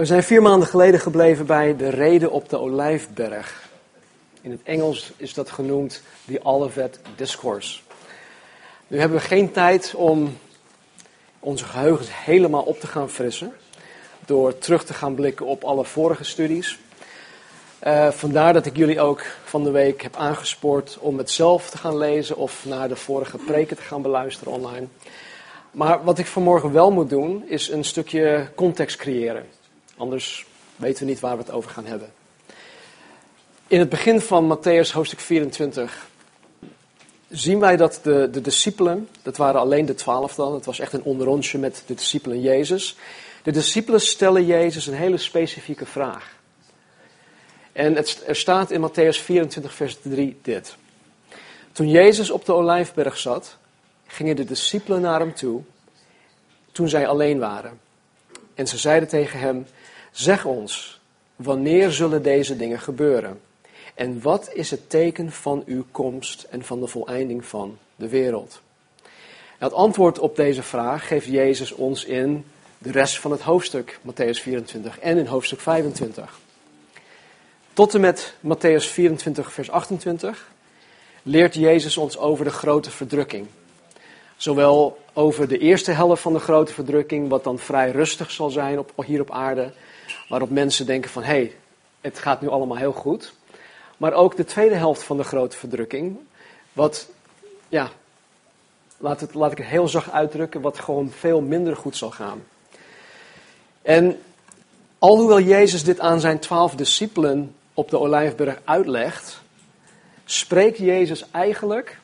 we zijn vier maanden geleden gebleven bij de reden op de Olijfberg. In het Engels is dat genoemd the Olivet Discourse. Nu hebben we geen tijd om onze geheugens helemaal op te gaan frissen. Door terug te gaan blikken op alle vorige studies. Uh, vandaar dat ik jullie ook van de week heb aangespoord om het zelf te gaan lezen of naar de vorige preken te gaan beluisteren online. Maar wat ik vanmorgen wel moet doen, is een stukje context creëren. Anders weten we niet waar we het over gaan hebben. In het begin van Matthäus hoofdstuk 24 zien wij dat de, de discipelen, dat waren alleen de twaalf dan, het was echt een onderrondje met de discipelen Jezus. De discipelen stellen Jezus een hele specifieke vraag. En het, er staat in Matthäus 24, vers 3 dit. Toen Jezus op de olijfberg zat, gingen de discipelen naar hem toe, toen zij alleen waren. En ze zeiden tegen hem, zeg ons, wanneer zullen deze dingen gebeuren? En wat is het teken van uw komst en van de voleinding van de wereld? Het antwoord op deze vraag geeft Jezus ons in de rest van het hoofdstuk, Matthäus 24, en in hoofdstuk 25. Tot en met Matthäus 24, vers 28 leert Jezus ons over de grote verdrukking. Zowel over de eerste helft van de grote verdrukking, wat dan vrij rustig zal zijn op, hier op aarde, waarop mensen denken van hé, hey, het gaat nu allemaal heel goed. Maar ook de tweede helft van de grote verdrukking, wat, ja, laat, het, laat ik het heel zacht uitdrukken, wat gewoon veel minder goed zal gaan. En alhoewel Jezus dit aan zijn twaalf discipelen op de Olijfberg uitlegt, spreekt Jezus eigenlijk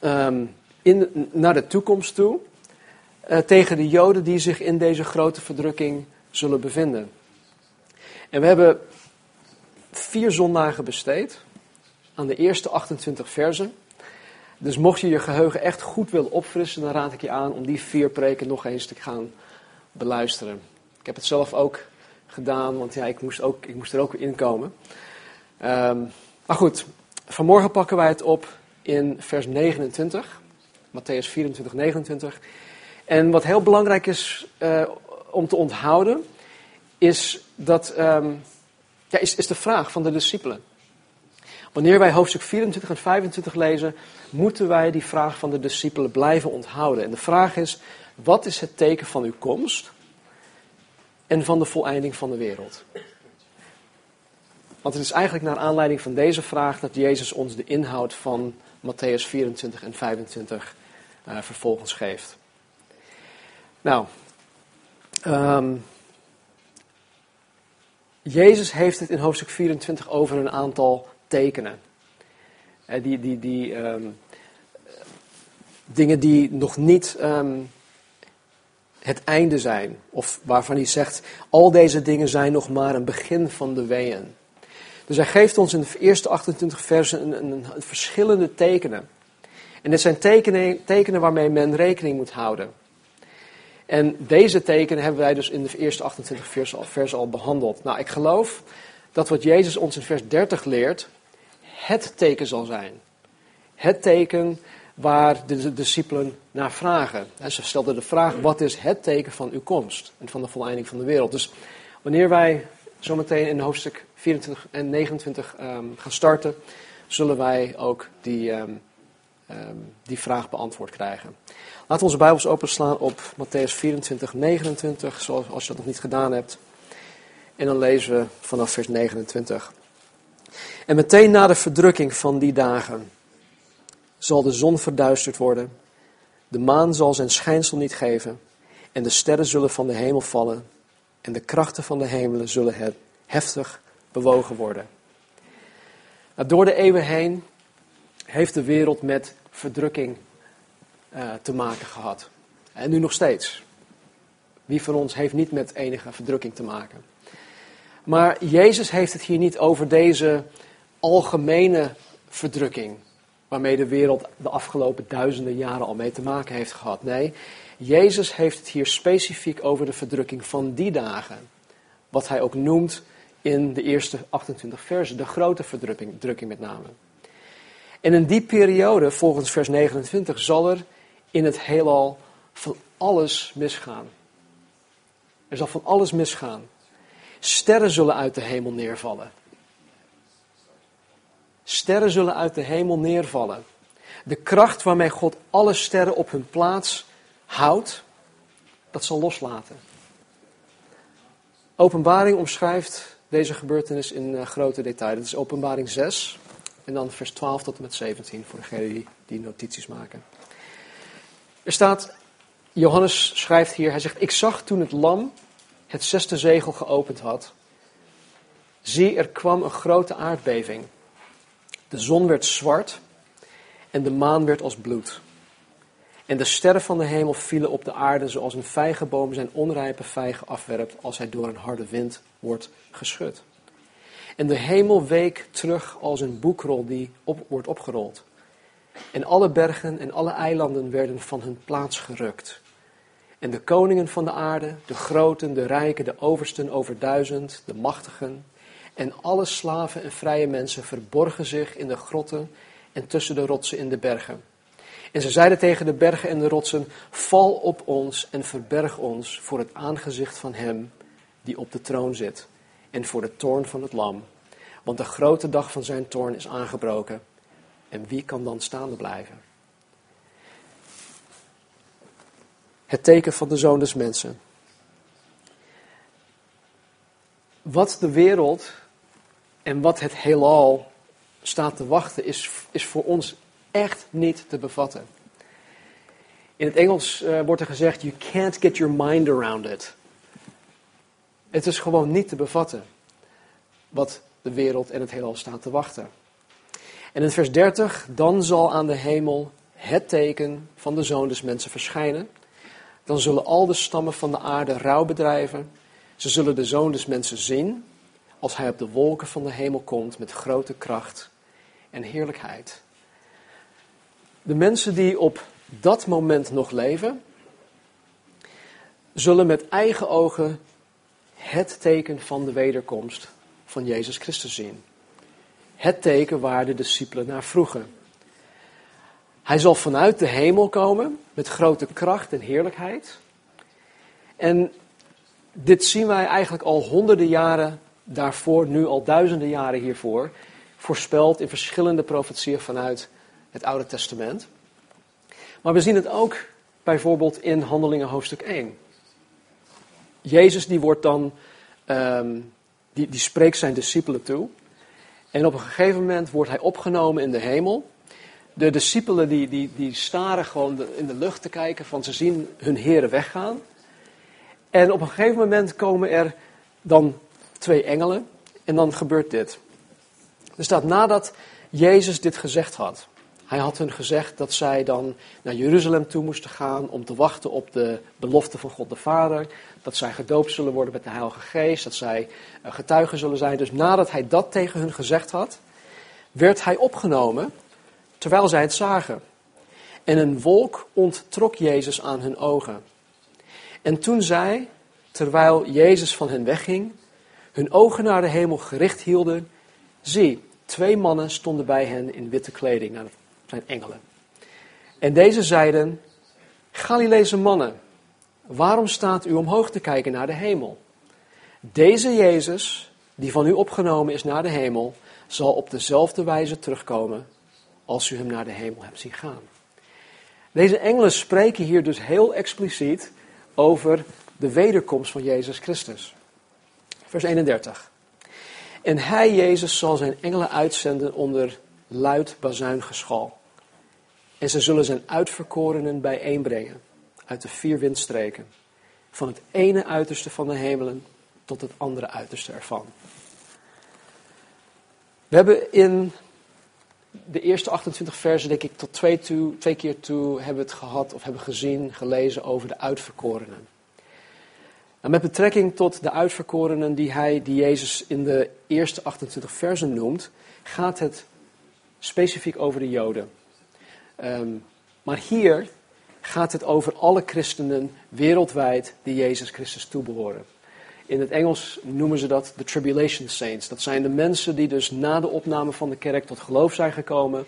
um, in, naar de toekomst toe uh, tegen de Joden die zich in deze grote verdrukking zullen bevinden. En we hebben vier zondagen besteed aan de eerste 28 versen. Dus mocht je je geheugen echt goed willen opfrissen, dan raad ik je aan om die vier preken nog eens te gaan beluisteren. Ik heb het zelf ook gedaan, want ja, ik moest, ook, ik moest er ook weer in komen. Um, maar goed, vanmorgen pakken wij het op in vers 29, Matthäus 24, 29. En wat heel belangrijk is uh, om te onthouden, is, dat, um, ja, is, is de vraag van de discipelen. Wanneer wij hoofdstuk 24 en 25 lezen, moeten wij die vraag van de discipelen blijven onthouden. En de vraag is, wat is het teken van uw komst? en van de voleinding van de wereld. Want het is eigenlijk naar aanleiding van deze vraag dat Jezus ons de inhoud van Matthäus 24 en 25 uh, eh, vervolgens geeft. Nou, um, Jezus heeft het in hoofdstuk 24 over een aantal tekenen. Uh, die, die, die um, dingen die nog niet um, het einde zijn. Of waarvan hij zegt, al deze dingen zijn nog maar een begin van de weeën. Dus hij geeft ons in de eerste 28 versen een, een verschillende tekenen. En dit zijn tekenen, tekenen waarmee men rekening moet houden. En deze tekenen hebben wij dus in de eerste 28 versen al, behandeld. Nou, ik geloof dat wat Jezus ons in vers 30 leert, het teken zal zijn. Het teken waar de discipelen naar vragen. En ze stelden de vraag, wat is het teken van uw komst en van de voleinding van de wereld? Dus wanneer wij zometeen in hoofdstuk 24 en 29 um, ehm, gaan starten, zullen wij ook die, um, um, die vraag beantwoord krijgen. Laten we onze Bijbels openslaan op Matthäus 24, 29, zoals als je dat nog niet gedaan hebt. En dan lezen we vanaf vers 29. En meteen na de verdrukking van die dagen zal de zon verduisterd worden, de maan zal zijn schijnsel niet geven, en de sterren zullen van de hemel vallen, en de krachten van de hemelen zullen heftig bewogen worden. Nou, door de eeuwen heen heeft de wereld met verdrukking uh, te maken gehad. En nu nog steeds. Wie van ons heeft niet met enige verdrukking te maken? Maar Jezus heeft het hier niet over deze algemene verdrukking waarmee de wereld de afgelopen duizenden jaren al mee te maken heeft gehad. Nee, Jezus heeft het hier specifiek over de verdrukking van die dagen. Wat hij ook noemt in de eerste 28 versen, de grote verdrukking drukking met name. En in die periode, volgens vers 29, zal er in het heelal van alles misgaan. Er zal van alles misgaan. Sterren zullen uit de hemel neervallen. Sterren zullen uit de hemel neervallen. De kracht waarmee God alle sterren op hun plaats houdt, dat zal loslaten. Openbaring omschrijft deze gebeurtenis in uh, grote detail. Dat is openbaring 6 en dan vers 12 tot en met 17 voor degenen die, die notities maken. Er staat, Johannes schrijft hier, hij zegt, ik zag toen het lam het zesde zegel geopend had. Zie, er kwam een grote aardbeving. De zon werd zwart en de maan werd als bloed. En de sterren van de hemel vielen op de aarde zoals een vijgenboom zijn onrijpe vijgen afwerpt als hij door een harde wind wordt geschud. En de hemel week terug als een boekrol die op, wordt opgerold. En alle bergen en alle eilanden werden van hun plaats gerukt. En de koningen van de aarde, de groten, de rijken, de oversten over duizend, de machtigen en alle slaven en vrije mensen verborgen zich in de grotten en tussen de rotsen in de bergen. En ze zeiden tegen de bergen en de rotsen: Val op ons en verberg ons voor het aangezicht van Hem die op de troon zit en voor de toorn van het Lam. Want de grote dag van zijn toorn is aangebroken. En wie kan dan staande blijven? Het teken van de zoon des mensen. Wat de wereld en wat het heelal staat te wachten, is, is voor ons echt niet te bevatten. In het Engels uh, wordt er gezegd: You can't get your mind around it. Het is gewoon niet te bevatten wat de wereld en het heelal staat te wachten. En in vers 30, dan zal aan de hemel het teken van de zoon des mensen verschijnen. Dan zullen al de stammen van de aarde rouw bedrijven. Ze zullen de zoon des mensen zien als hij op de wolken van de hemel komt met grote kracht en heerlijkheid. De mensen die op dat moment nog leven, zullen met eigen ogen het teken van de wederkomst van Jezus Christus zien. Het teken waar de discipelen naar vroegen. Hij zal vanuit de hemel komen met grote kracht en heerlijkheid. En dit zien wij eigenlijk al honderden jaren daarvoor, nu al duizenden jaren hiervoor, voorspeld in verschillende profetieën vanuit het Oude Testament. Maar we zien het ook bijvoorbeeld in Handelingen hoofdstuk 1. Jezus die wordt dan, um, die, die spreekt zijn discipelen toe. En op een gegeven moment wordt hij opgenomen in de hemel. De discipelen die, die, die staren gewoon in de lucht te kijken, van ze zien hun heren weggaan. En op een gegeven moment komen er dan twee engelen en dan gebeurt dit. Er staat nadat Jezus dit gezegd had. Hij had hun gezegd dat zij dan naar Jeruzalem toe moesten gaan om te wachten op de belofte van God de Vader. Dat zij gedoopt zullen worden met de Heilige Geest, dat zij eh, getuigen zullen zijn. Dus nadat hij dat tegen hun gezegd had, werd hij opgenomen terwijl zij het zagen. En een wolk onttrok Jezus aan hun ogen. En toen zij, terwijl Jezus van hen wegging, hun ogen naar de hemel gericht hielden, zie, twee mannen stonden bij hen in witte kleding. Nou, dat zijn engelen. En deze zeiden, Galileese mannen, waarom staat u omhoog te kijken naar de hemel? Deze Jezus, die van u opgenomen is naar de hemel, zal op dezelfde wijze terugkomen als u hem naar de hemel hebt zien gaan. Deze engelen spreken hier dus heel expliciet over de wederkomst van Jezus Christus. Vers 31. En hij, Jezus, zal zijn engelen uitzenden onder luid bazuingeschal. En ze zullen zijn uitverkorenen bijeenbrengen uit de vier windstreken. Van het ene uiterste van de hemelen tot het andere uiterste ervan. We hebben in de eerste 28 versen, denk ik, tot twee, twee keer toe hebben het gehad of hebben gezien, gelezen over de uitverkorenen. En met betrekking tot de uitverkorenen die, hij, die Jezus in de eerste 28 versen noemt, gaat het specifiek over de Joden. Ehm, maar hier gaat het over alle christenen wereldwijd die Jezus Christus toebehoren. In het Engels noemen ze dat de Tribulation Saints. Dat zijn de mensen die dus na de opname van de kerk tot geloof zijn gekomen,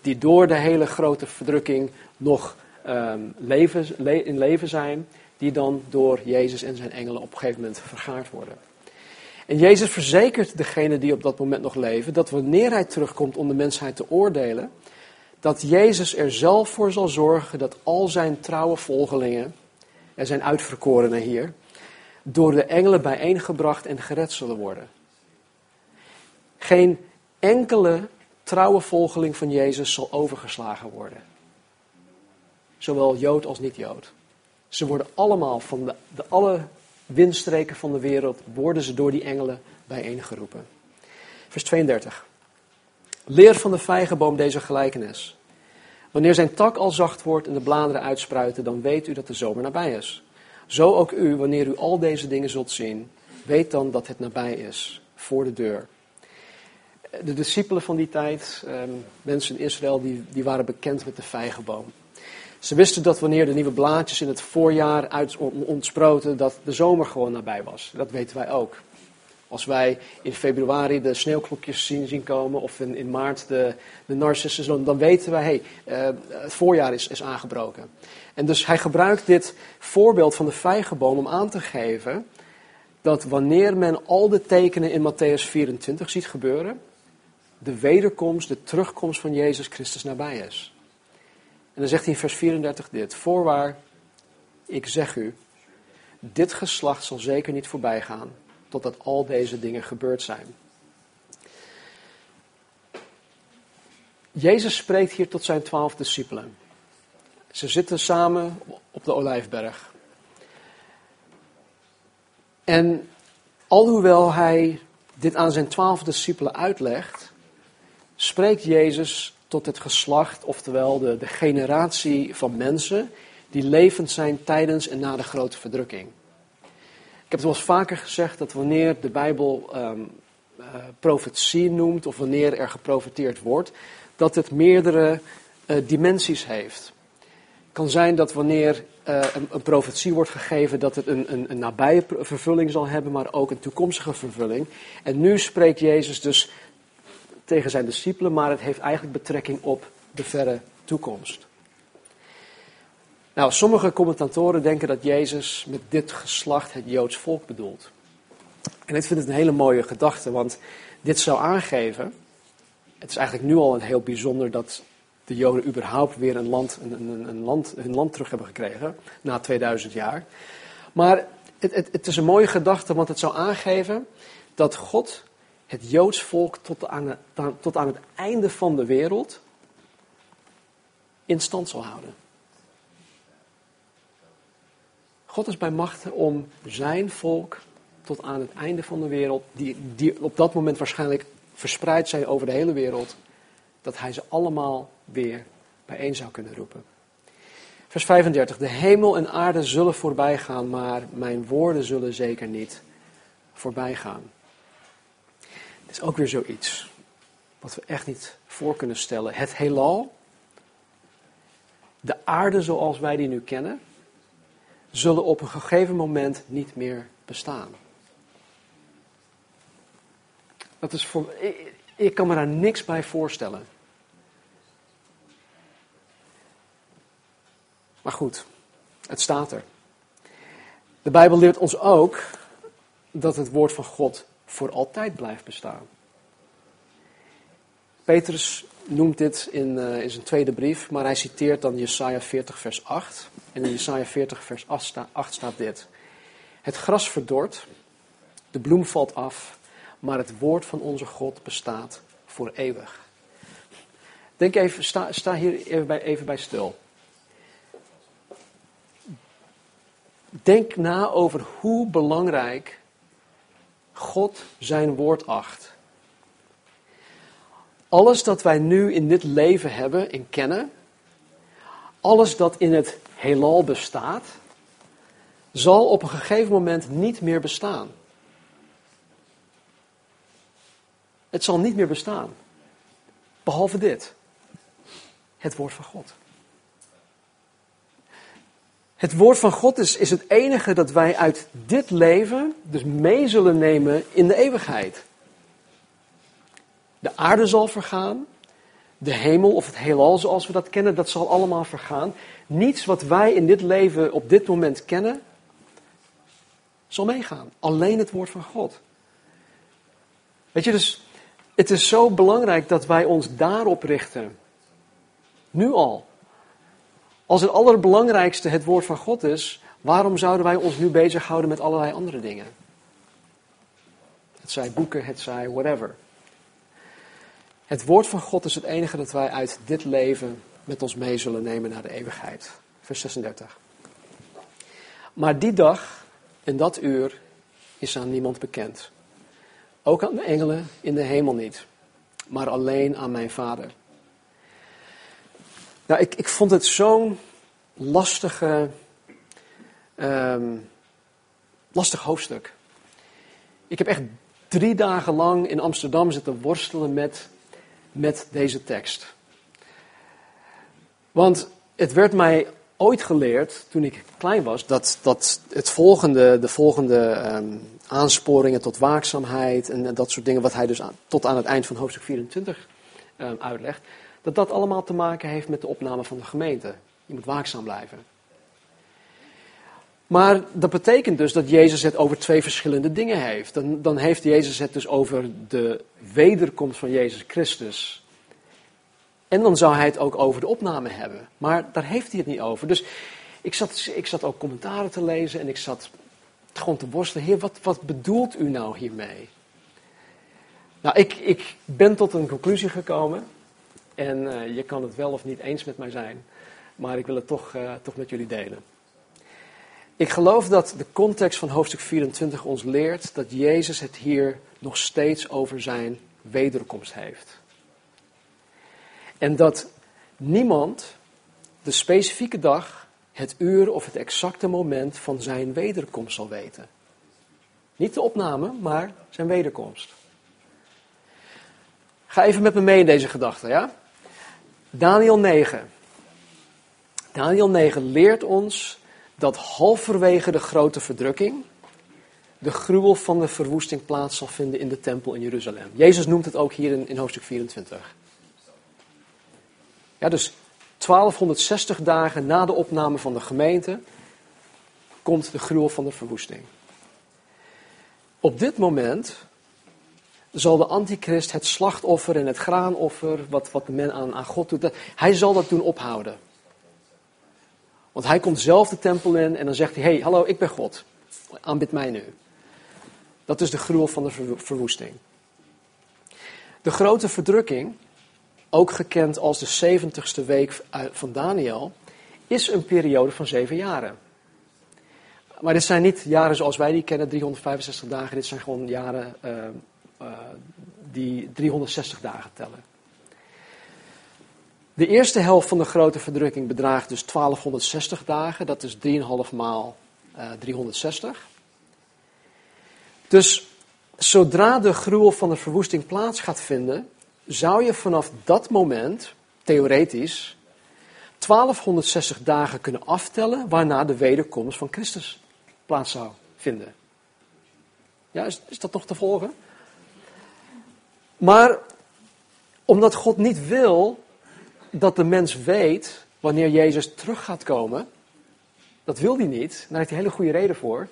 die door de hele grote verdrukking nog um, leven, in leven zijn, die dan door Jezus en zijn engelen op een gegeven moment vergaard worden. En Jezus verzekert degenen die op dat moment nog leven dat wanneer hij terugkomt om de mensheid te oordelen, dat Jezus er zelf voor zal zorgen dat al zijn trouwe volgelingen, er zijn uitverkorenen hier, door de engelen bijeengebracht en gered zullen worden. Geen enkele trouwe volgeling van Jezus zal overgeslagen worden. Zowel Jood als niet-Jood. Ze worden allemaal van de, de alle windstreken van de wereld, worden ze door die engelen bijeengeroepen. Vers 32. Leer van de vijgenboom deze gelijkenis. Wanneer zijn tak al zacht wordt en de bladeren uitspruiten, dan weet u dat de zomer nabij is. Zo ook u, wanneer u al deze dingen zult zien, weet dan dat het nabij is, voor de deur. De discipelen van die tijd, ehm, mensen in Israël, die, die waren bekend met de vijgenboom. Ze wisten dat wanneer de nieuwe blaadjes in het voorjaar uit ontsproten, dat de zomer gewoon nabij was. Dat weten wij ook. Als wij in februari de sneeuwklokjes zien, zien komen of in, maart de, de narcissus, dan, dan weten wij, hé, hey, uh, het voorjaar is, is aangebroken. En dus hij gebruikt dit voorbeeld van de vijgenboom om aan te geven dat wanneer men al de tekenen in Matthäus 24 ziet gebeuren, de wederkomst, de terugkomst van Jezus Christus nabij is. En dan zegt hij in vers 34 dit: Voorwaar, ik zeg u, dit geslacht zal zeker niet voorbij gaan totdat al deze dingen gebeurd zijn. Jezus spreekt hier tot zijn twaalf discipelen. Ze zitten samen op de Olijfberg. En alhoewel hij dit aan zijn twaalf discipelen uitlegt, spreekt Jezus tot het geslacht, oftewel de, de generatie van mensen die levend zijn tijdens en na de grote verdrukking. Ik heb het wel eens vaker gezegd dat wanneer de Bijbel um, uh, profetie noemt of wanneer er geprofeteerd wordt, dat het meerdere uh, dimensies heeft. Het kan zijn dat wanneer uh, een, een, profetie wordt gegeven, dat het een, een, een nabije vervulling zal hebben, maar ook een toekomstige vervulling. En nu spreekt Jezus dus tegen zijn discipelen, maar het heeft eigenlijk betrekking op de verre toekomst. Nou, sommige commentatoren denken dat Jezus met dit geslacht het Joods volk bedoelt. En ik vind het een hele mooie gedachte, want dit zou aangeven, het is eigenlijk nu al een heel bijzonder dat de Joden überhaupt weer een land, een, een, een land, hun land terug hebben gekregen, na 2000 jaar. Maar het, het, het is een mooie gedachte, want het zou aangeven dat God het Joods volk tot aan, tot aan het einde van de wereld in stand zal houden. God is bij machten om zijn volk tot aan het einde van de wereld, die, die op dat moment waarschijnlijk verspreid zijn over de hele wereld, dat hij ze allemaal weer bijeen zou kunnen roepen. Vers 35. De hemel en aarde zullen voorbij gaan, maar mijn woorden zullen zeker niet voorbij gaan. Het is ook weer zoiets wat we echt niet voor kunnen stellen. Het heelal, de aarde zoals wij die nu kennen, zullen op een gegeven moment niet meer bestaan. Dat is voor, ik, ik kan me daar niks bij voorstellen. Maar goed, het staat er. De Bijbel leert ons ook dat het woord van God voor altijd blijft bestaan. Petrus noemt dit in, uh, in zijn tweede brief, maar hij citeert dan Jesaja 40 vers 8. En in Jesaja 40 vers 8 staat dit. Het gras verdort, de bloem valt af, maar het woord van onze God bestaat voor eeuwig. Denk even, sta, sta hier even bij, even bij stil. Denk na over hoe belangrijk God zijn woord acht. Alles dat wij nu in dit leven hebben en kennen, alles dat in het heelal bestaat, zal op een gegeven moment niet meer bestaan. Het zal niet meer bestaan. Behalve dit. Het woord van God. Het woord van God is, is het enige dat wij uit dit leven dus mee zullen nemen in de eeuwigheid. De aarde zal vergaan. De hemel of het heelal zoals we dat kennen, dat zal allemaal vergaan. Niets wat wij in dit leven op dit moment kennen, zal meegaan. Alleen het woord van God. Weet je, dus het is zo belangrijk dat wij ons daarop richten. Nu al. Als het allerbelangrijkste het woord van God is, waarom zouden wij ons nu bezighouden met allerlei andere dingen? Het zij boeken, het zij whatever. Het woord van God is het enige dat wij uit dit leven met ons mee zullen nemen naar de eeuwigheid. Vers 36. Maar die dag en dat uur is aan niemand bekend. Ook aan de engelen in de hemel niet, maar alleen aan mijn vader. Nou, ik, ik vond het zo'n lastige, um, lastig hoofdstuk. Ik heb echt drie dagen lang in Amsterdam zitten worstelen met, met deze tekst. Want het werd mij ooit geleerd, toen ik klein was, dat, dat het volgende, de volgende um, aansporingen tot waakzaamheid en dat soort dingen, wat hij dus tot aan het eind van hoofdstuk 24 um, uitlegt, dat dat allemaal te maken heeft met de opname van de gemeente. Je moet waakzaam blijven. Maar dat betekent dus dat Jezus het over twee verschillende dingen heeft. Dan, dan heeft Jezus het dus over de wederkomst van Jezus Christus. En dan zou hij het ook over de opname hebben. Maar daar heeft hij het niet over. Dus ik zat, ik zat ook commentaren te lezen en ik zat gewoon te worstelen. Heer, wat, wat bedoelt u nou hiermee? Nou, ik, ik ben tot een conclusie gekomen. En uh, je kan het wel of niet eens met mij zijn. Maar ik wil het toch, uh, toch met jullie delen. Ik geloof dat de context van hoofdstuk 24 ons leert dat Jezus het hier nog steeds over zijn wederkomst heeft. En dat niemand de specifieke dag, het uur of het exacte moment van zijn wederkomst zal weten. Niet de opname, maar zijn wederkomst. Ga even met me mee in deze gedachte, ja? Daniel 9. Daniel 9 leert ons dat halverwege de grote verdrukking de gruwel van de verwoesting plaats zal vinden in de tempel in Jeruzalem. Jezus noemt het ook hier in, in hoofdstuk 24. Ja, dus 1260 dagen na de opname van de gemeente komt de gruwel van de verwoesting. Op dit moment zal de antichrist het slachtoffer en het graanoffer, wat, wat men aan, aan God doet, hij zal dat doen ophouden. Want hij komt zelf de tempel in en dan zegt hij, hey, hallo, ik ben God. Aanbid mij nu. Dat is de gruwel van de verwoesting. De grote verdrukking, ook gekend als de 70ste week van Daniel, is een periode van zeven jaren. Maar dit zijn niet jaren zoals wij die kennen, 365 dagen. Dit zijn gewoon jaren uh, uh, die 360 dagen tellen. De eerste helft van de grote verdrukking bedraagt dus 1260 dagen. Dat is 3,5 maal uh, 360. Dus zodra de gruwel van de verwoesting plaats gaat vinden, zou je vanaf dat moment, theoretisch, 1260 dagen kunnen aftellen waarna de wederkomst van Christus plaats zou vinden. Ja, is, is dat nog te volgen? Maar omdat God niet wil dat de mens weet wanneer Jezus terug gaat komen, dat wil hij niet. Daar heeft hij hele goede reden voor.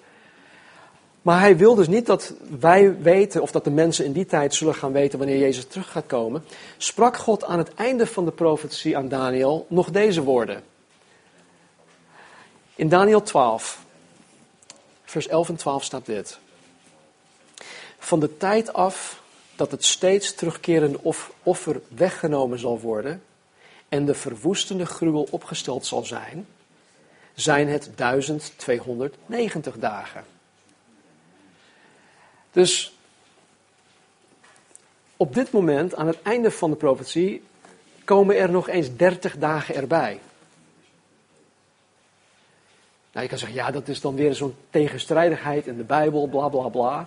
Maar hij wil dus niet dat wij weten, of dat de mensen in die tijd zullen gaan weten wanneer Jezus terug gaat komen. Sprak God aan het einde van de profetie aan Daniel nog deze woorden. In Daniel 12, vers 11 en 12 staat dit. Van de tijd af dat het steeds terugkerende offer weggenomen zal worden en de verwoestende gruwel opgesteld zal zijn, zijn het 1290 dagen. Dus op dit moment, aan het einde van de profetie, komen er nog eens 30 dagen erbij. Nou, je kan zeggen, ja, dat is dan weer zo'n tegenstrijdigheid in de Bijbel, bla bla bla.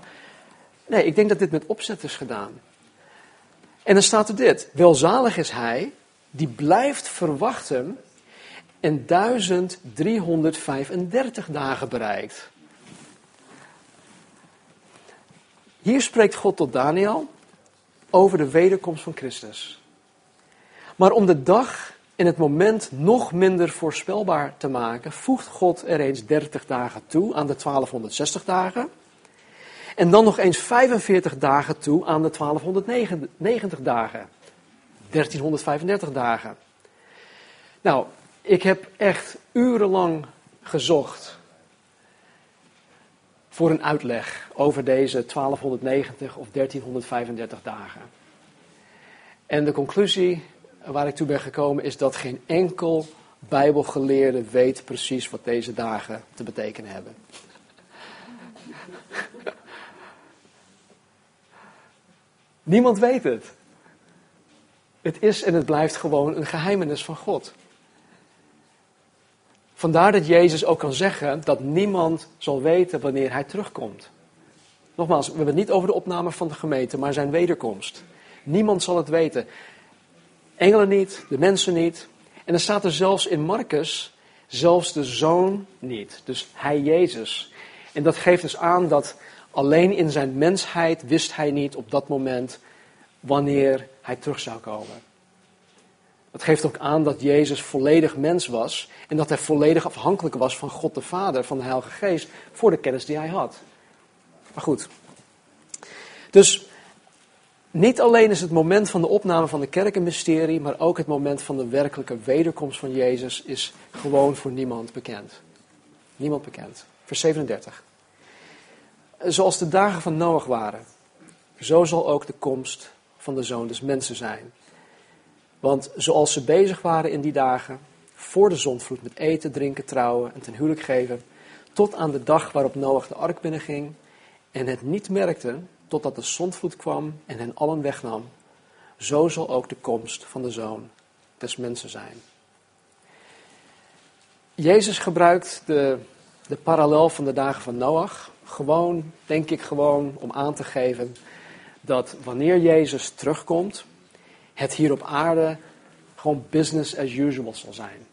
Nee, ik denk dat dit met opzet is gedaan. En dan staat er dit: Welzalig is hij die blijft verwachten en 1335 dagen bereikt. Hier spreekt God tot Daniel over de wederkomst van Christus. Maar om de dag in het moment nog minder voorspelbaar te maken, voegt God er eens 30 dagen toe aan de 1260 dagen. En dan nog eens 45 dagen toe aan de 1290 dagen. 1335 dagen. Nou, ik heb echt urenlang gezocht voor een uitleg over deze 1290 of 1335 dagen. En de conclusie waar ik toe ben gekomen is dat geen enkel Bijbelgeleerde weet precies wat deze dagen te betekenen hebben. Niemand weet het. Het is en het blijft gewoon een geheimenis van God. Vandaar dat Jezus ook kan zeggen dat niemand zal weten wanneer hij terugkomt. Nogmaals, we hebben het niet over de opname van de gemeente, maar zijn wederkomst. Niemand zal het weten. Engelen niet, de mensen niet. En dan staat er zelfs in Marcus, zelfs de zoon niet. Dus hij Jezus. En dat geeft dus aan dat alleen in zijn mensheid wist hij niet op dat moment wanneer hij terug zou komen. Dat geeft ook aan dat Jezus volledig mens was en dat hij volledig afhankelijk was van God de Vader, van de Heilige Geest, voor de kennis die hij had. Maar goed. Dus niet alleen is het moment van de opname van de kerk een mysterie, maar ook het moment van de werkelijke wederkomst van Jezus is gewoon voor niemand bekend. Niemand bekend. Vers 37. Zoals de dagen van Noach waren, zo zal ook de komst van de zoon des mensen zijn. Want zoals ze bezig waren in die dagen, voor de zondvloed met eten, drinken, trouwen en ten huwelijk geven, tot aan de dag waarop Noach de ark binnenging en het niet merkten totdat de zondvloed kwam en hen allen wegnam, zo zal ook de komst van de zoon des mensen zijn. Jezus gebruikt de, de parallel van de dagen van Noach, gewoon, denk ik gewoon, om aan te geven dat wanneer Jezus terugkomt, het hier op aarde gewoon business as usual zal zijn.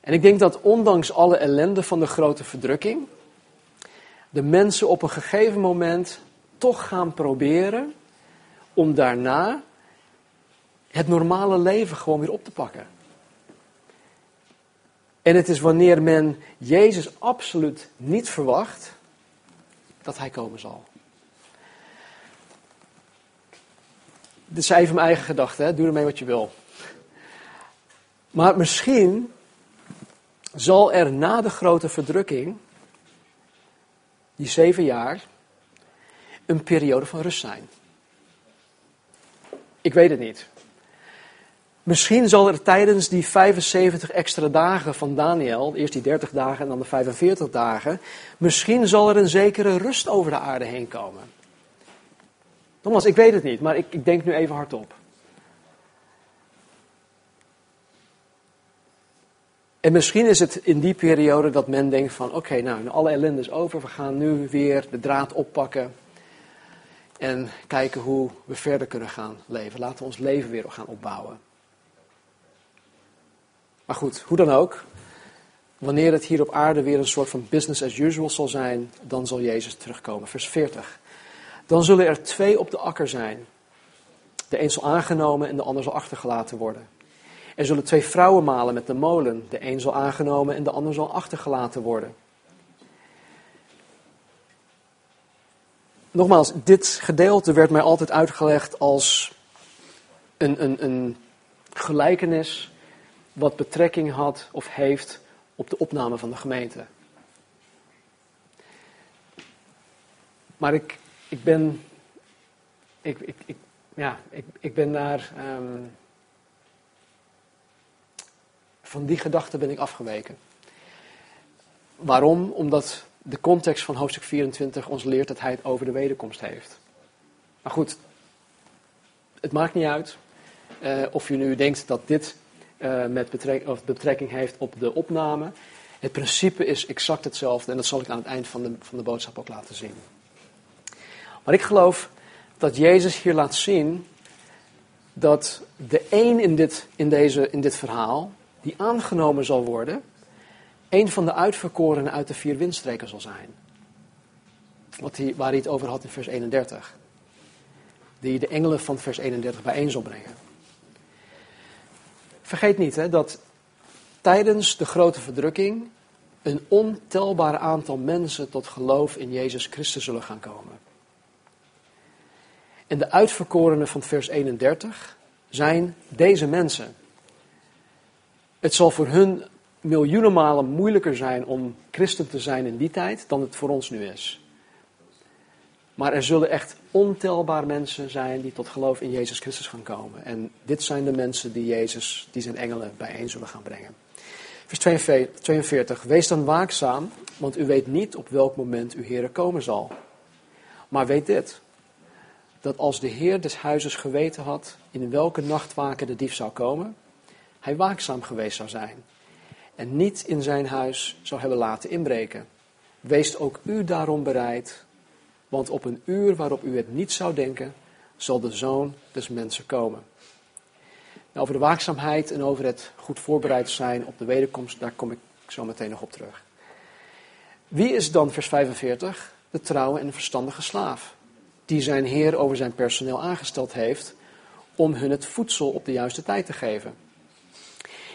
En ik denk dat ondanks alle ellende van de grote verdrukking, de mensen op een gegeven moment toch gaan proberen om daarna het normale leven gewoon weer op te pakken. En het is wanneer men Jezus absoluut niet verwacht, dat hij komen zal. Dit zijn even mijn eigen gedachten, doe ermee wat je wil. Maar misschien zal er na de grote verdrukking, die zeven jaar, een periode van rust zijn. Ik weet het niet. Misschien zal er tijdens die 75 extra dagen van Daniel, eerst die 30 dagen en dan de 45 dagen, misschien zal er een zekere rust over de aarde heen komen. Nogmaals, ik weet het niet, maar ik, ik denk nu even hardop. En misschien is het in die periode dat men denkt van oké, nou alle ellende is over, we gaan nu weer de draad oppakken en kijken hoe we verder kunnen gaan leven. Laten we ons leven weer gaan opbouwen. Maar goed, hoe dan ook, wanneer het hier op aarde weer een soort van business as usual zal zijn, dan zal Jezus terugkomen. Vers 40. Dan zullen er twee op de akker zijn. De een zal aangenomen en de ander zal achtergelaten worden. Er zullen twee vrouwen malen met de molen. De een zal aangenomen en de ander zal achtergelaten worden. Nogmaals, dit gedeelte werd mij altijd uitgelegd als een, een, een gelijkenis wat betrekking had of heeft op de opname van de gemeente. Maar ik ik ben, ik, ik, ja, ik, ik ben daar, ehm, van die gedachte ben ik afgeweken. Waarom? Omdat de context van hoofdstuk 24 ons leert dat hij het over de wederkomst heeft. Maar goed, het maakt niet uit uh, of je nu denkt dat dit uh, met betrekking, of betrekking heeft op de opname. Het principe is exact hetzelfde en dat zal ik aan het eind van de, van de boodschap ook laten zien. Maar ik geloof dat Jezus hier laat zien dat de één in dit, in deze, in dit verhaal, die aangenomen zal worden, een van de uitverkorenen uit de vier windstreken zal zijn. Wat hij, waar hij het over had in vers 31. Die de engelen van vers 31 bijeen zal brengen. Vergeet niet hè, dat tijdens de grote verdrukking een ontelbaar aantal mensen tot geloof in Jezus Christus zullen gaan komen. En de uitverkorenen van vers 31 zijn deze mensen. Het zal voor hun miljoenen malen moeilijker zijn om christen te zijn in die tijd dan het voor ons nu is. Maar er zullen echt ontelbaar mensen zijn die tot geloof in Jezus Christus gaan komen. En dit zijn de mensen die Jezus, die zijn engelen bijeen zullen gaan brengen. Vers 42. Wees dan waakzaam, want u weet niet op welk moment uw Heer komen zal. Maar weet dit, dat als de Heer des huizes geweten had in welke nachtwaken de dief zou komen, hij waakzaam geweest zou zijn en niet in zijn huis zou hebben laten inbreken. Wees ook u daarom bereid, want op een uur waarop u het niet zou denken, zal de zoon des mensen komen. Nou, over de waakzaamheid en over het goed voorbereid zijn op de wederkomst, daar kom ik zo meteen nog op terug. Wie is dan, vers 45, de trouwe en verstandige slaaf, die zijn heer over zijn personeel aangesteld heeft om hun het voedsel op de juiste tijd te geven?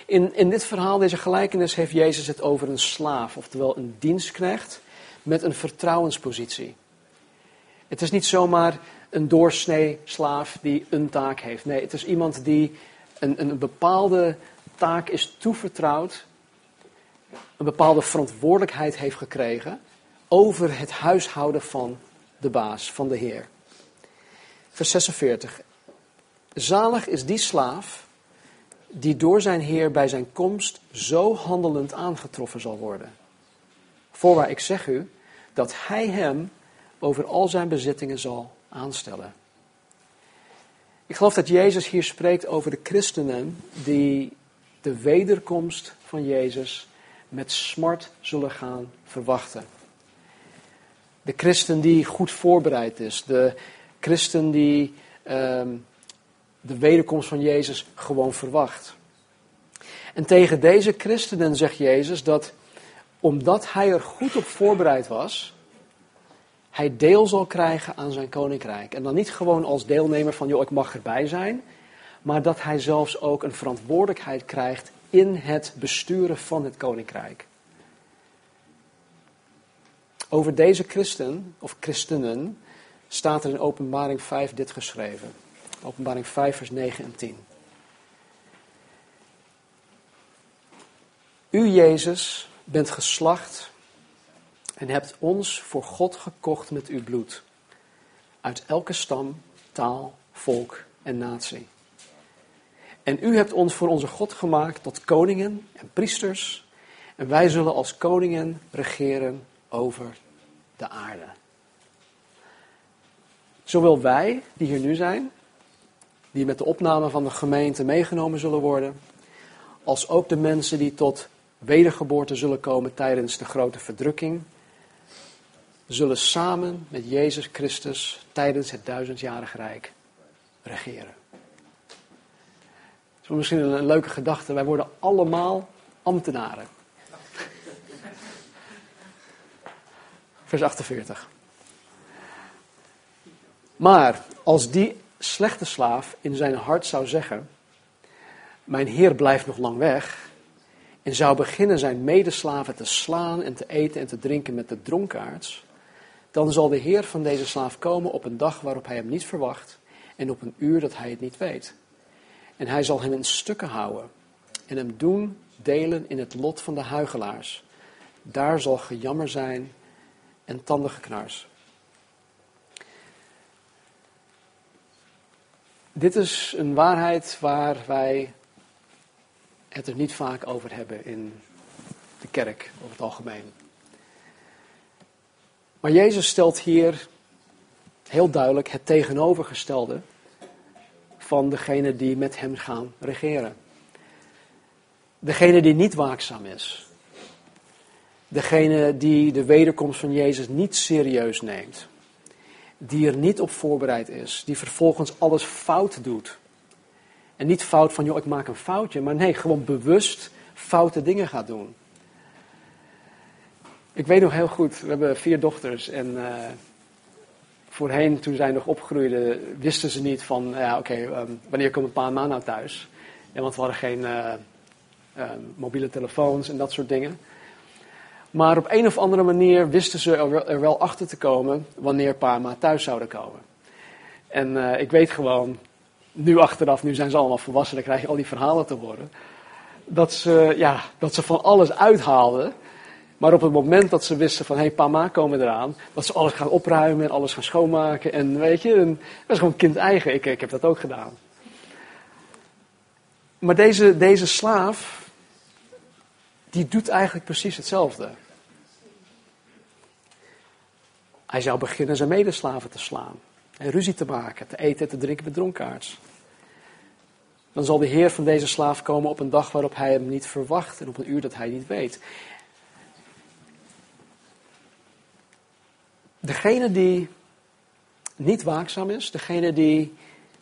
In, in dit verhaal, deze gelijkenis, heeft Jezus het over een slaaf, oftewel een dienstknecht met een vertrouwenspositie. Het is niet zomaar een doorsnee slaaf die een taak heeft. Nee, het is iemand die een, een bepaalde taak is toevertrouwd, een bepaalde verantwoordelijkheid heeft gekregen over het huishouden van de baas, van de Heer. Vers 46. Zalig is die slaaf die door zijn Heer bij zijn komst zo handelend aangetroffen zal worden. Voorwaar ik zeg u dat hij hem over al zijn bezittingen zal aanstellen. Ik geloof dat Jezus hier spreekt over de christenen die de wederkomst van Jezus met smart zullen gaan verwachten. De christen die goed voorbereid is, de christen die ehm, de wederkomst van Jezus gewoon verwacht. En tegen deze christenen zegt Jezus dat omdat hij er goed op voorbereid was, hij deel zal krijgen aan zijn koninkrijk. En dan niet gewoon als deelnemer van, joh, ik mag erbij zijn, maar dat hij zelfs ook een verantwoordelijkheid krijgt in het besturen van het koninkrijk. Over deze christen, of christenen, staat er in Openbaring 5 dit geschreven. Openbaring 5, vers 9 en 10. U, Jezus, bent geslacht en hebt ons voor God gekocht met uw bloed. Uit elke stam, taal, volk en natie. En u hebt ons voor onze God gemaakt tot koningen en priesters. En wij zullen als koningen regeren over de aarde. Zowel wij, die hier nu zijn, die met de opname van de gemeente meegenomen zullen worden, als ook de mensen die tot wedergeboorte zullen komen tijdens de grote verdrukking, zullen samen met Jezus Christus tijdens het duizendjarige rijk regeren. Dat is misschien een leuke gedachte. Wij worden allemaal ambtenaren. Vers 48. Maar als die slechte slaaf in zijn hart zou zeggen: Mijn heer blijft nog lang weg. En zou beginnen zijn medeslaven te slaan en te eten en te drinken met de dronkaards. Dan zal de heer van deze slaaf komen op een dag waarop hij hem niet verwacht. En op een uur dat hij het niet weet. En hij zal hem in stukken houden. En hem doen delen in het lot van de huigelaars. Daar zal gejammer zijn en tandigeknars. Dit is een waarheid waar wij het er niet vaak over hebben in de kerk over het algemeen. Maar Jezus stelt hier heel duidelijk het tegenovergestelde van degene die met hem gaan regeren. Degene die niet waakzaam is. Degene die de wederkomst van Jezus niet serieus neemt die er niet op voorbereid is, die vervolgens alles fout doet. En niet fout van, joh, ik maak een foutje, maar nee, gewoon bewust foute dingen gaat doen. Ik weet nog heel goed, we hebben vier dochters en uh, voorheen, toen zij nog opgroeiden, wisten ze niet van, ja, oké, um, wanneer komt een en ma nou thuis? Want we hadden geen eh, eh, mobiele telefoons en dat soort dingen. Maar op een of andere manier wisten ze er wel, er achter te komen wanneer pa en ma thuis zouden komen. En eh, ik weet gewoon, nu achteraf, nu zijn ze allemaal volwassen, dan krijg je al die verhalen te horen. Dat ze, ja, dat ze van alles uithaalden. Maar op het moment dat ze wisten van, hé, hey, pa ma komen eraan, dat ze alles gaan opruimen en alles gaan schoonmaken. En weet je, dat is gewoon kind eigen. Ik, ik heb dat ook gedaan. Maar deze, deze slaaf, die doet eigenlijk precies hetzelfde. Hij zou beginnen zijn medeslaven te slaan. En ruzie te maken, te eten en te drinken met dronkaards. Dan zal de Heer van deze slaaf komen op een dag waarop hij hem niet verwacht en op een uur dat hij niet weet. Degene die niet waakzaam is, degene die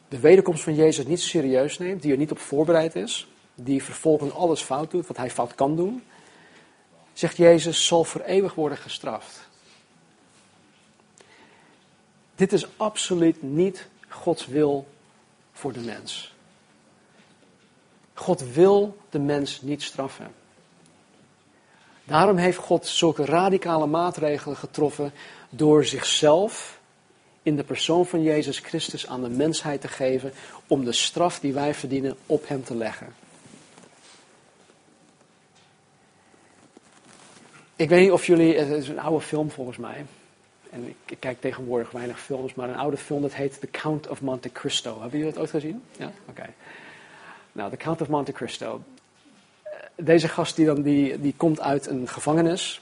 de wederkomst van Jezus niet serieus neemt, die er niet op voorbereid is, die vervolgens alles fout doet wat hij fout kan doen, zegt Jezus, zal voor eeuwig worden gestraft. Dit is absoluut niet Gods wil voor de mens. God wil de mens niet straffen. Daarom heeft God zulke radicale maatregelen getroffen door zichzelf in de persoon van Jezus Christus aan de mensheid te geven om de straf die wij verdienen op hem te leggen. Ik weet niet of jullie, het is een oude film volgens mij, en ik, kijk tegenwoordig weinig films, maar een oude film dat heet The Count of Monte Cristo. Hebben jullie dat ooit gezien? Ja? Oké. Nou, The Count of Monte Cristo. Deze gast die, dan, die, die komt uit een gevangenis.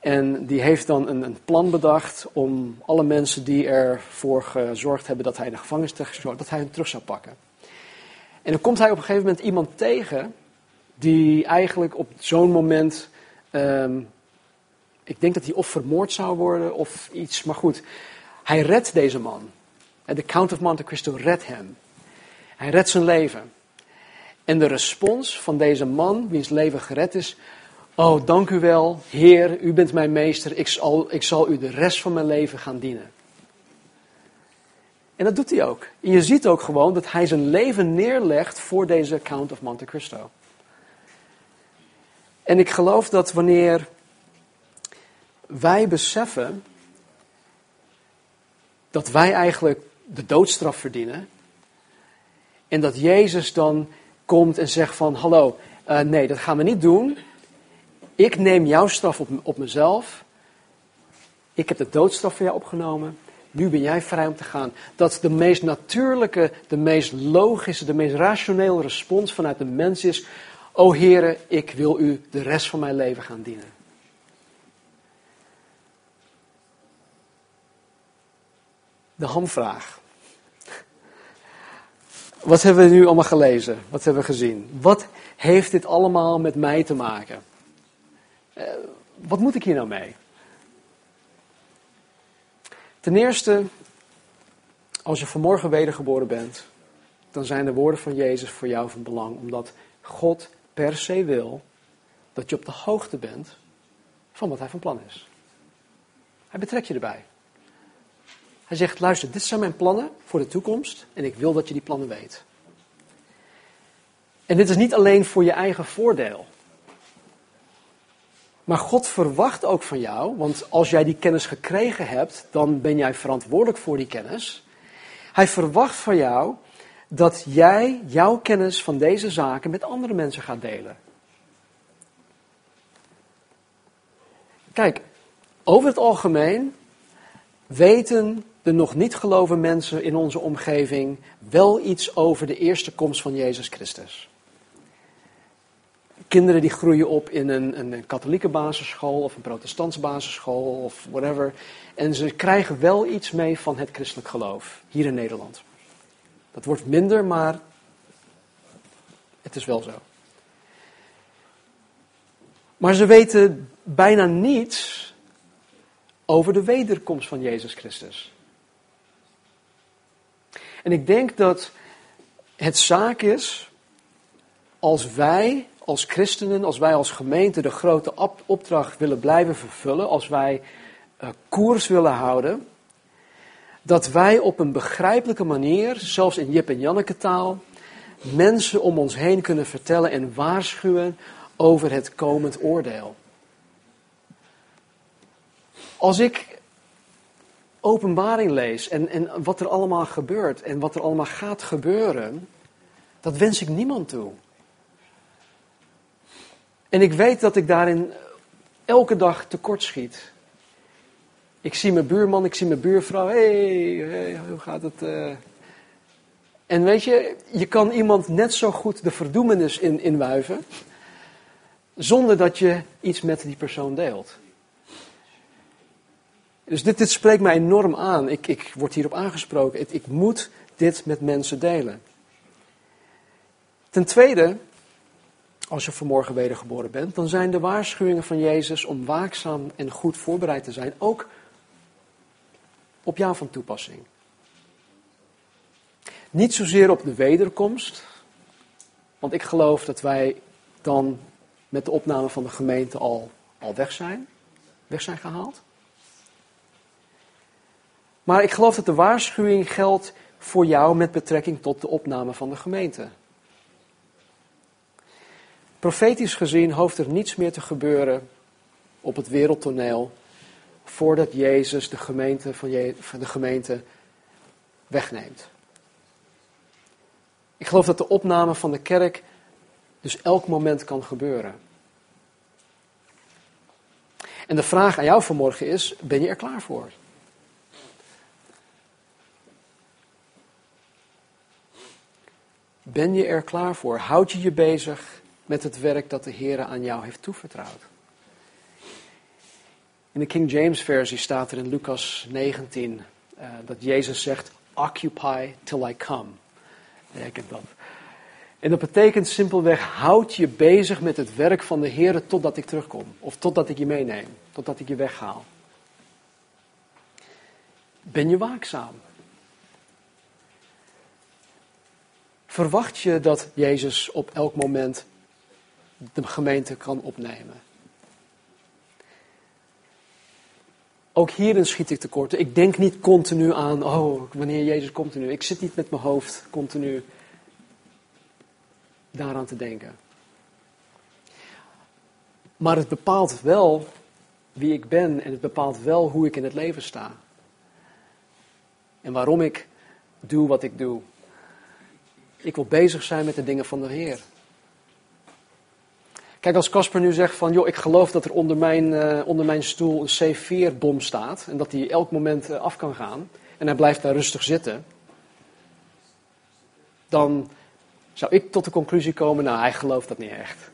En die heeft dan een, een, plan bedacht om alle mensen die ervoor gezorgd hebben dat hij in de gevangenis terecht dat hij hem terug zou pakken. En dan komt hij op een gegeven moment iemand tegen die eigenlijk op zo'n moment um, ik denk dat hij of vermoord zou worden of iets. Maar goed, hij redt deze man. De Count of Monte Cristo redt hem. Hij redt zijn leven. En de respons van deze man, wiens leven gered is. Oh, dank u wel, Heer, u bent mijn meester. Ik zal, ik zal u de rest van mijn leven gaan dienen. En dat doet hij ook. En je ziet ook gewoon dat hij zijn leven neerlegt voor deze Count of Monte Cristo. En ik geloof dat wanneer wij beseffen dat wij eigenlijk de doodstraf verdienen. En dat Jezus dan komt en zegt van, hallo, uh, nee, dat gaan we niet doen. Ik neem jouw straf op, op mezelf. Ik heb de doodstraf voor jou opgenomen. Nu ben jij vrij om te gaan. Dat de meest natuurlijke, de meest logische, de meest rationele respons vanuit de mens is. O Heere, ik wil u de rest van mijn leven gaan dienen. de hamvraag. Wat hebben we nu allemaal gelezen? Wat hebben we gezien? Wat heeft dit allemaal met mij te maken? Uh, wat moet ik hier nou mee? Ten eerste, als je vanmorgen wedergeboren bent, dan zijn de woorden van Jezus voor jou van belang, omdat God per se wil dat je op de hoogte bent van wat hij van plan is. Hij betrekt je erbij. Hij zegt, luister, dit zijn mijn plannen voor de toekomst en ik wil dat je die plannen weet. En dit is niet alleen voor je eigen voordeel. Maar God verwacht ook van jou, want als jij die kennis gekregen hebt, dan ben jij verantwoordelijk voor die kennis. Hij verwacht van jou dat jij jouw kennis van deze zaken met andere mensen gaat delen. Kijk, over het algemeen weten de nog niet geloven mensen in onze omgeving wel iets over de eerste komst van Jezus Christus. Kinderen die groeien op in een, een katholieke basisschool of een protestantse basisschool of whatever. En ze krijgen wel iets mee van het christelijk geloof hier in Nederland. Dat wordt minder, maar het is wel zo. Maar ze weten bijna niets over de wederkomst van Jezus Christus. En ik denk dat het zaak is, als wij als christenen, als wij als gemeente de grote opdracht willen blijven vervullen, als wij uh, koers willen houden, dat wij op een begrijpelijke manier, zelfs in Jip en Janneke taal, mensen om ons heen kunnen vertellen en waarschuwen over het komend oordeel. Als ik openbaring lees en, en wat er allemaal gebeurt en wat er allemaal gaat gebeuren, dat wens ik niemand toe. En ik weet dat ik daarin elke dag tekortschiet. Ik zie mijn buurman, ik zie mijn buurvrouw. Hé, hey, hoe gaat het? Uh... En weet je, je kan iemand net zo goed de verdoemenis in, inwuiven. Zonder dat je iets met die persoon deelt. Dus dit, dit spreekt mij enorm aan. Ik, ik word hierop aangesproken. Ik, ik moet dit met mensen delen. Ten tweede, als je vanmorgen wedergeboren bent, dan zijn de waarschuwingen van Jezus om waakzaam en goed voorbereid te zijn ook op jou van toepassing. Niet zozeer op de wederkomst, want ik geloof dat wij dan met de opname van de gemeente al, al weg zijn, weg zijn gehaald. Maar ik geloof dat de waarschuwing geldt voor jou met betrekking tot de opname van de gemeente. Profetisch gezien hoeft er niets meer te gebeuren op het wereldtoneel voordat Jezus de gemeente, van de gemeente wegneemt. Ik geloof dat de opname van de kerk dus elk moment kan gebeuren. En de vraag aan jou vanmorgen is: ben je er klaar voor? Ben je er klaar voor? Houd je je bezig met het werk dat de Heer aan jou heeft toevertrouwd? In de King James versie staat er in Lucas 19 uh, eh, dat Jezus zegt, occupy till I come. Ik dat. En dat betekent simpelweg, houd je bezig met het werk van de Heer totdat ik terugkom. Of totdat ik je meeneem, totdat ik je weghaal. Ben je waakzaam? Verwacht je dat Jezus op elk moment de gemeente kan opnemen? Ook hierin schiet ik tekort. Ik denk niet continu aan, oh, wanneer Jezus komt nu. Ik zit niet met mijn hoofd continu daaraan te denken. Maar het bepaalt wel wie ik ben en het bepaalt wel hoe ik in het leven sta. En waarom ik doe wat ik doe. Ik wil bezig zijn met de dingen van de Heer. Kijk, als Casper nu zegt van, joh, ik geloof dat er onder mijn, uh, onder mijn stoel een C4-bom staat en dat die elk moment uh, af kan gaan en hij blijft daar rustig zitten, dan zou ik tot de conclusie komen, nou, hij gelooft dat niet echt.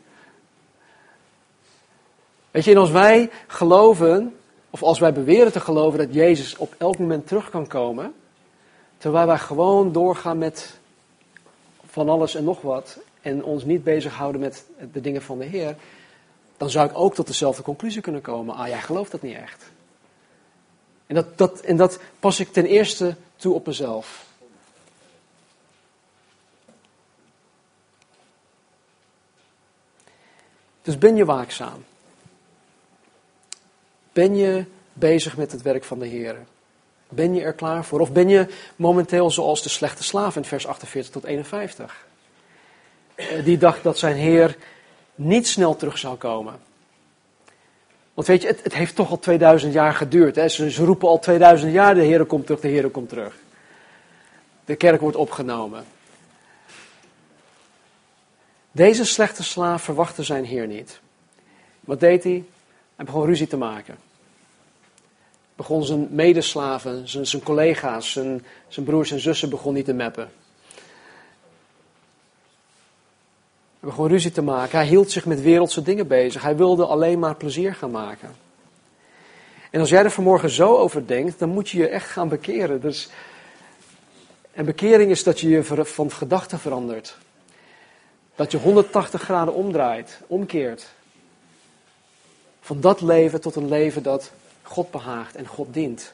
Weet je, en als wij geloven, of als wij beweren te geloven dat Jezus op elk moment terug kan komen, terwijl wij gewoon doorgaan met van alles en nog wat en ons niet bezighouden met de dingen van de Heer, dan zou ik ook tot dezelfde conclusie kunnen komen. Ah, jij gelooft dat niet echt. En dat, dat, en dat pas ik ten eerste toe op mezelf. Dus ben je waakzaam? Ben je bezig met het werk van de Heer? Ben je er klaar voor? Of ben je momenteel zoals de slechte slaaf in vers 48 tot 51? Eh, die dacht dat zijn Heer niet snel terug zou komen. Want weet je, het, het heeft toch al 2000 jaar geduurd. Hè? Ze, roepen al 2000 jaar: de Heer komt terug, de Heer komt terug. De kerk wordt opgenomen. Deze slechte slaaf verwachtte zijn Heer niet. Wat deed hij? Hij begon ruzie te maken. Begon zijn medeslaven, zijn, zijn collega's, zijn, zijn broers en zussen begon niet te meppen. Begon ruzie te maken. Hij hield zich met wereldse dingen bezig. Hij wilde alleen maar plezier gaan maken. En als jij er vanmorgen zo over denkt, dan moet je je echt gaan bekeren. Dus, en bekering is dat je je van gedachten verandert. Dat je 180 graden omdraait, omkeert. Van dat leven tot een leven dat God behaagt en God dient.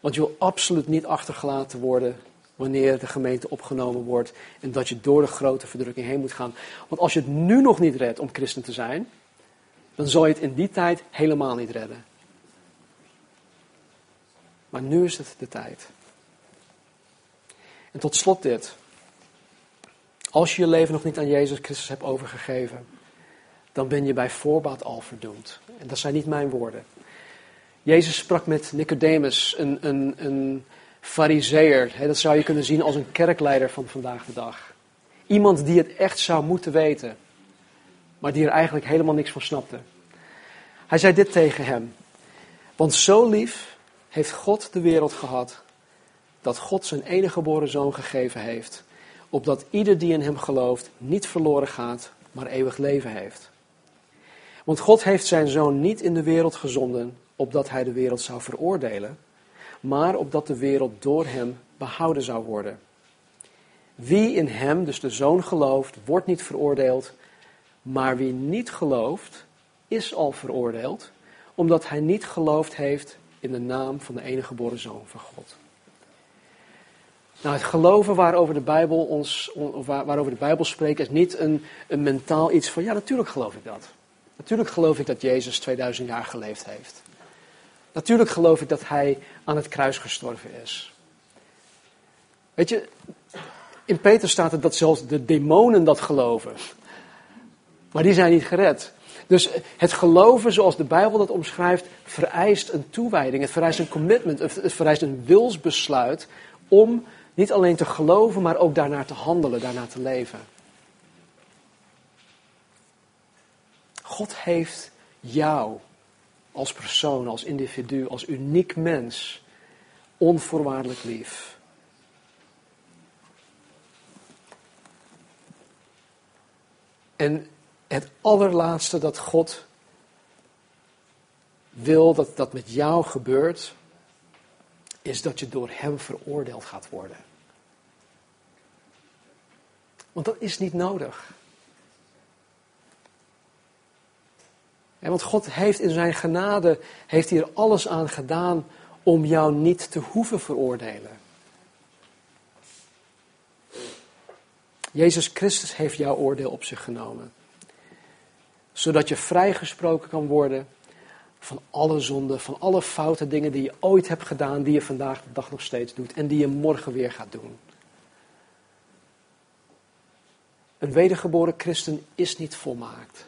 Want je wil absoluut niet achtergelaten worden wanneer de gemeente opgenomen wordt en dat je door de grote verdrukking heen moet gaan. Want als je het nu nog niet redt om christen te zijn, dan zal je het in die tijd helemaal niet redden. Maar nu is het de tijd. En tot slot dit. Als je je leven nog niet aan Jezus Christus hebt overgegeven, dan ben je bij voorbaat al verdoemd. En dat zijn niet mijn woorden. Jezus sprak met Nicodemus, een, een, een fariseer. Dat zou je kunnen zien als een kerkleider van vandaag de dag. Iemand die het echt zou moeten weten, maar die er eigenlijk helemaal niks van snapte. Hij zei dit tegen hem. Want zo lief heeft God de wereld gehad, dat God zijn enige geboren zoon gegeven heeft, opdat ieder die in hem gelooft niet verloren gaat, maar eeuwig leven heeft. Want God heeft zijn zoon niet in de wereld gezonden, opdat hij de wereld zou veroordelen, maar opdat de wereld door hem behouden zou worden. Wie in hem, dus de zoon, gelooft, wordt niet veroordeeld, maar wie niet gelooft, is al veroordeeld, omdat hij niet geloofd heeft in de naam van de enige geboren zoon van God. Nou, het geloven waarover de Bijbel, ons, waarover de Bijbel spreekt, is niet een, een mentaal iets van, ja, natuurlijk geloof ik dat. Natuurlijk geloof ik dat Jezus 2000 jaar geleefd heeft. Natuurlijk geloof ik dat hij aan het kruis gestorven is. Weet je, in Peter staat het dat zelfs de demonen dat geloven. Maar die zijn niet gered. Dus het geloven zoals de Bijbel dat omschrijft, vereist een toewijding. Het vereist een commitment. Het vereist een wilsbesluit om niet alleen te geloven, maar ook daarnaar te handelen, daarnaar te leven. God heeft jou als persoon, als individu, als uniek mens onvoorwaardelijk lief. En het allerlaatste dat God wil dat dat met jou gebeurt, is dat je door Hem veroordeeld gaat worden. Want dat is niet nodig. Want God heeft in zijn genade, heeft hier alles aan gedaan om jou niet te hoeven veroordelen. Jezus Christus heeft jouw oordeel op zich genomen. Zodat je vrijgesproken kan worden van alle zonden, van alle foute dingen die je ooit hebt gedaan, die je vandaag de dag nog steeds doet en die je morgen weer gaat doen. Een wedergeboren christen is niet volmaakt.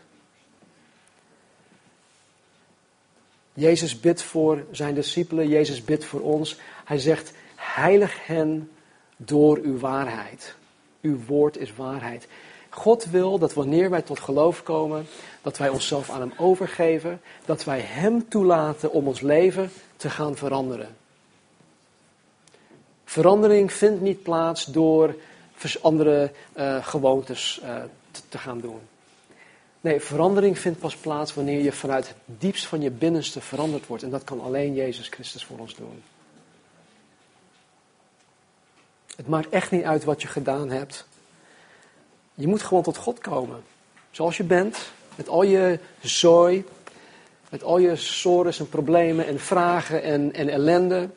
Jezus bidt voor zijn discipelen, Jezus bidt voor ons. Hij zegt, heilig hen door uw waarheid. Uw woord is waarheid. God wil dat wanneer wij tot geloof komen, dat wij onszelf aan Hem overgeven, dat wij Hem toelaten om ons leven te gaan veranderen. Verandering vindt niet plaats door andere uh, gewoontes te, te gaan doen. Nee, verandering vindt pas plaats wanneer je vanuit het diepst van je binnenste veranderd wordt. En dat kan alleen Jezus Christus voor ons doen. Het maakt echt niet uit wat je gedaan hebt. Je moet gewoon tot God komen. Zoals je bent, met al je zooi, met al je sores en problemen en vragen en, en ellende.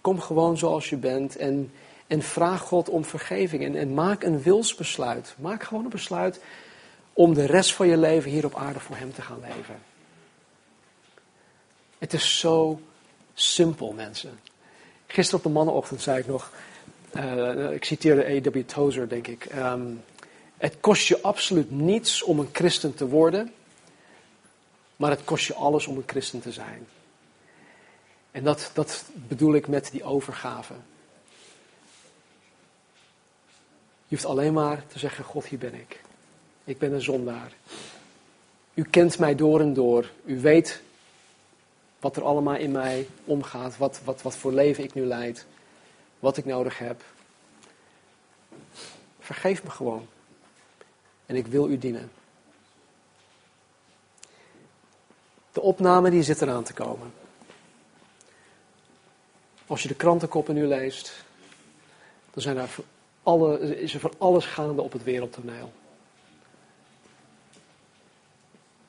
Kom gewoon zoals je bent en en vraag God om vergeving. En, en maak een wilsbesluit. Maak gewoon een besluit om de rest van je leven hier op aarde voor Hem te gaan leven. Het is zo simpel, mensen. Gisteren op de mannenochtend zei ik nog, uh, ik citeerde A.W. Tozer, denk ik. Um, het kost je absoluut niets om een christen te worden, maar het kost je alles om een christen te zijn. En dat, dat bedoel ik met die overgave. Je hoeft alleen maar te zeggen, God, hier ben ik. Ik ben een zondaar. U kent mij door en door. U weet wat er allemaal in mij omgaat. Wat, wat, wat voor leven ik nu leid. Wat ik nodig heb. Vergeef me gewoon. En ik wil u dienen. De opname die zit eraan te komen. Als je de krantenkoppen nu leest, dan zijn daar alle, is er van alles gaande op het wereldtoneel.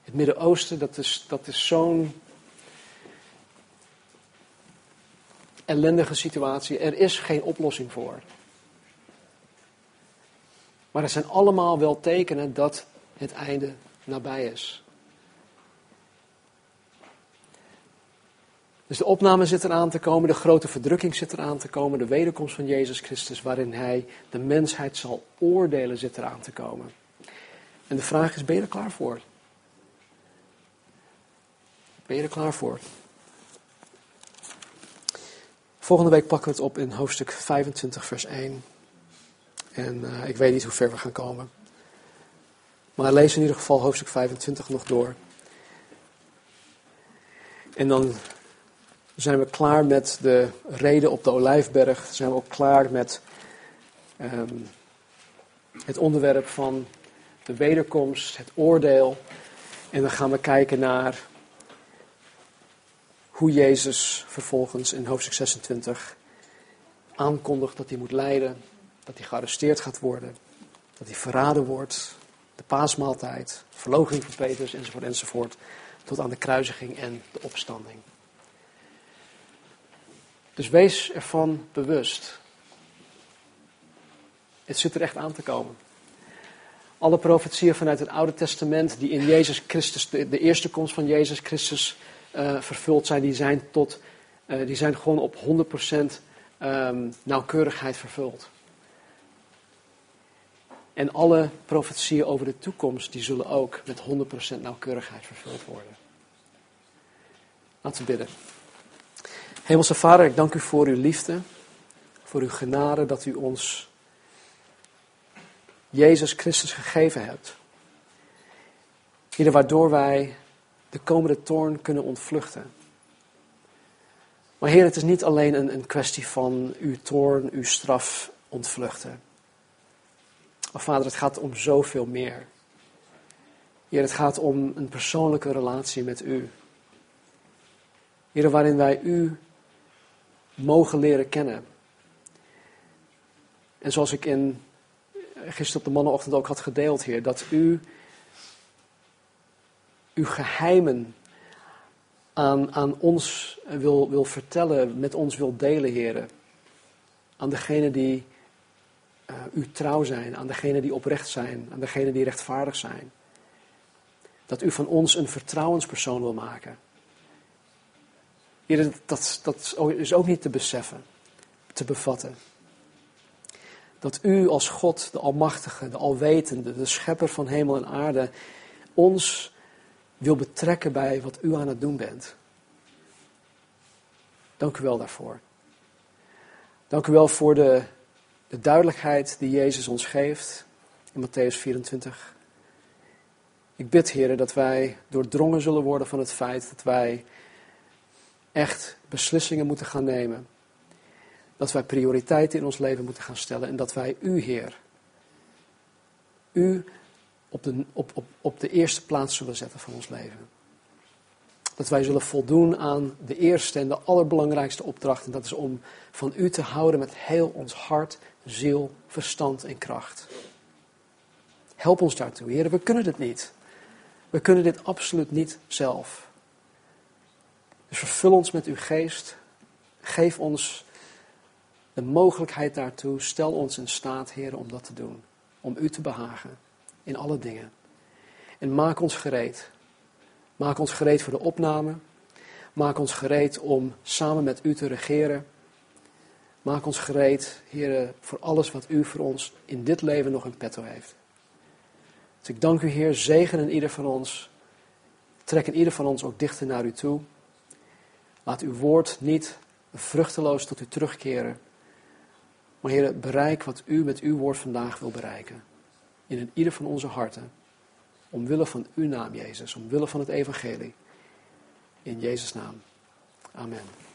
Het Midden-Oosten, dat is, dat is zo'n ellendige situatie. Er is geen oplossing voor. Maar er zijn allemaal wel tekenen dat het einde nabij is. Dus de opname zit eraan te komen, de grote verdrukking zit eraan te komen, de wederkomst van Jezus Christus, waarin Hij de mensheid zal oordelen, zit eraan te komen. En de vraag is, ben je er klaar voor? Ben je er klaar voor? Volgende week pakken we het op in hoofdstuk 25, vers 1. En uh, ik weet niet hoe ver we gaan komen. Maar lees in ieder geval hoofdstuk 25 nog door. En dan zijn we klaar met de reden op de Olijfberg. Zijn we ook klaar met um, het onderwerp van de wederkomst, het oordeel. En dan gaan we kijken naar hoe Jezus vervolgens in hoofdstuk 26 aankondigt dat hij moet lijden, dat hij gearresteerd gaat worden, dat hij verraden wordt, de paasmaaltijd, verloochening van Petrus enzovoort enzovoort, tot aan de kruisiging en de opstanding. Dus wees ervan bewust. Het zit er echt aan te komen. Alle profetieën vanuit het Oude Testament die in Jezus Christus, de, eerste komst van Jezus Christus uh, vervuld zijn, die zijn, tot, uh, die zijn gewoon op 100% um, ehm, nauwkeurigheid vervuld. En alle profetieën over de toekomst, die zullen ook met 100% nauwkeurigheid vervuld worden. Laten we bidden. Hemelse Vader, ik dank u voor uw liefde, voor uw genade dat u ons Jezus Christus gegeven hebt. Ieder waardoor wij de komende toorn kunnen ontvluchten. Maar Heer, het is niet alleen een, een kwestie van uw toorn, uw straf ontvluchten. Maar Vader, het gaat om zoveel meer. Heer, het gaat om een persoonlijke relatie met u. Heer, waarin wij u mogen leren kennen. En zoals ik in, gisteren op de mannenochtend ook had gedeeld, Heer, dat u uw geheimen aan, aan ons wil, wil vertellen, met ons wil delen, Heer. Aan degenen die uh, u trouw zijn, aan degenen die oprecht zijn, aan degenen die rechtvaardig zijn. Dat u van ons een vertrouwenspersoon wil maken. Heer, dat, dat is ook niet te beseffen, te bevatten. Dat u als God, de Almachtige, de Alwetende, de Schepper van hemel en aarde, ons wil betrekken bij wat u aan het doen bent. Dank u wel daarvoor. Dank u wel voor de, de duidelijkheid die Jezus ons geeft in Matthäus 24. Ik bid, heren, dat wij doordrongen zullen worden van het feit dat wij echt beslissingen moeten gaan nemen. Dat wij prioriteiten in ons leven moeten gaan stellen en dat wij u, Heer, u op de, op, op, op de eerste plaats zullen zetten van ons leven. Dat wij zullen voldoen aan de eerste en de allerbelangrijkste opdracht. En dat is om van u te houden met heel ons hart, ziel, verstand en kracht. Help ons daartoe, Heer. We kunnen dit niet. We kunnen dit absoluut niet zelf. Dus vervul ons met uw geest. Geef ons de mogelijkheid daartoe. Stel ons in staat, Heer, om dat te doen. Om u te behagen in alle dingen. En maak ons gereed. Maak ons gereed voor de opname. Maak ons gereed om samen met u te regeren. Maak ons gereed, Heer, voor alles wat u voor ons in dit leven nog in petto heeft. Dus ik dank u, Heer. Zegen in ieder van ons. Trek in ieder van ons ook dichter naar u toe. Laat uw woord niet vruchteloos tot u terugkeren. Maar Heer, bereik wat u met uw woord vandaag wil bereiken in ieder van onze harten. Omwille van uw naam, Jezus. Omwille van het evangelie. In Jezus' naam. Amen.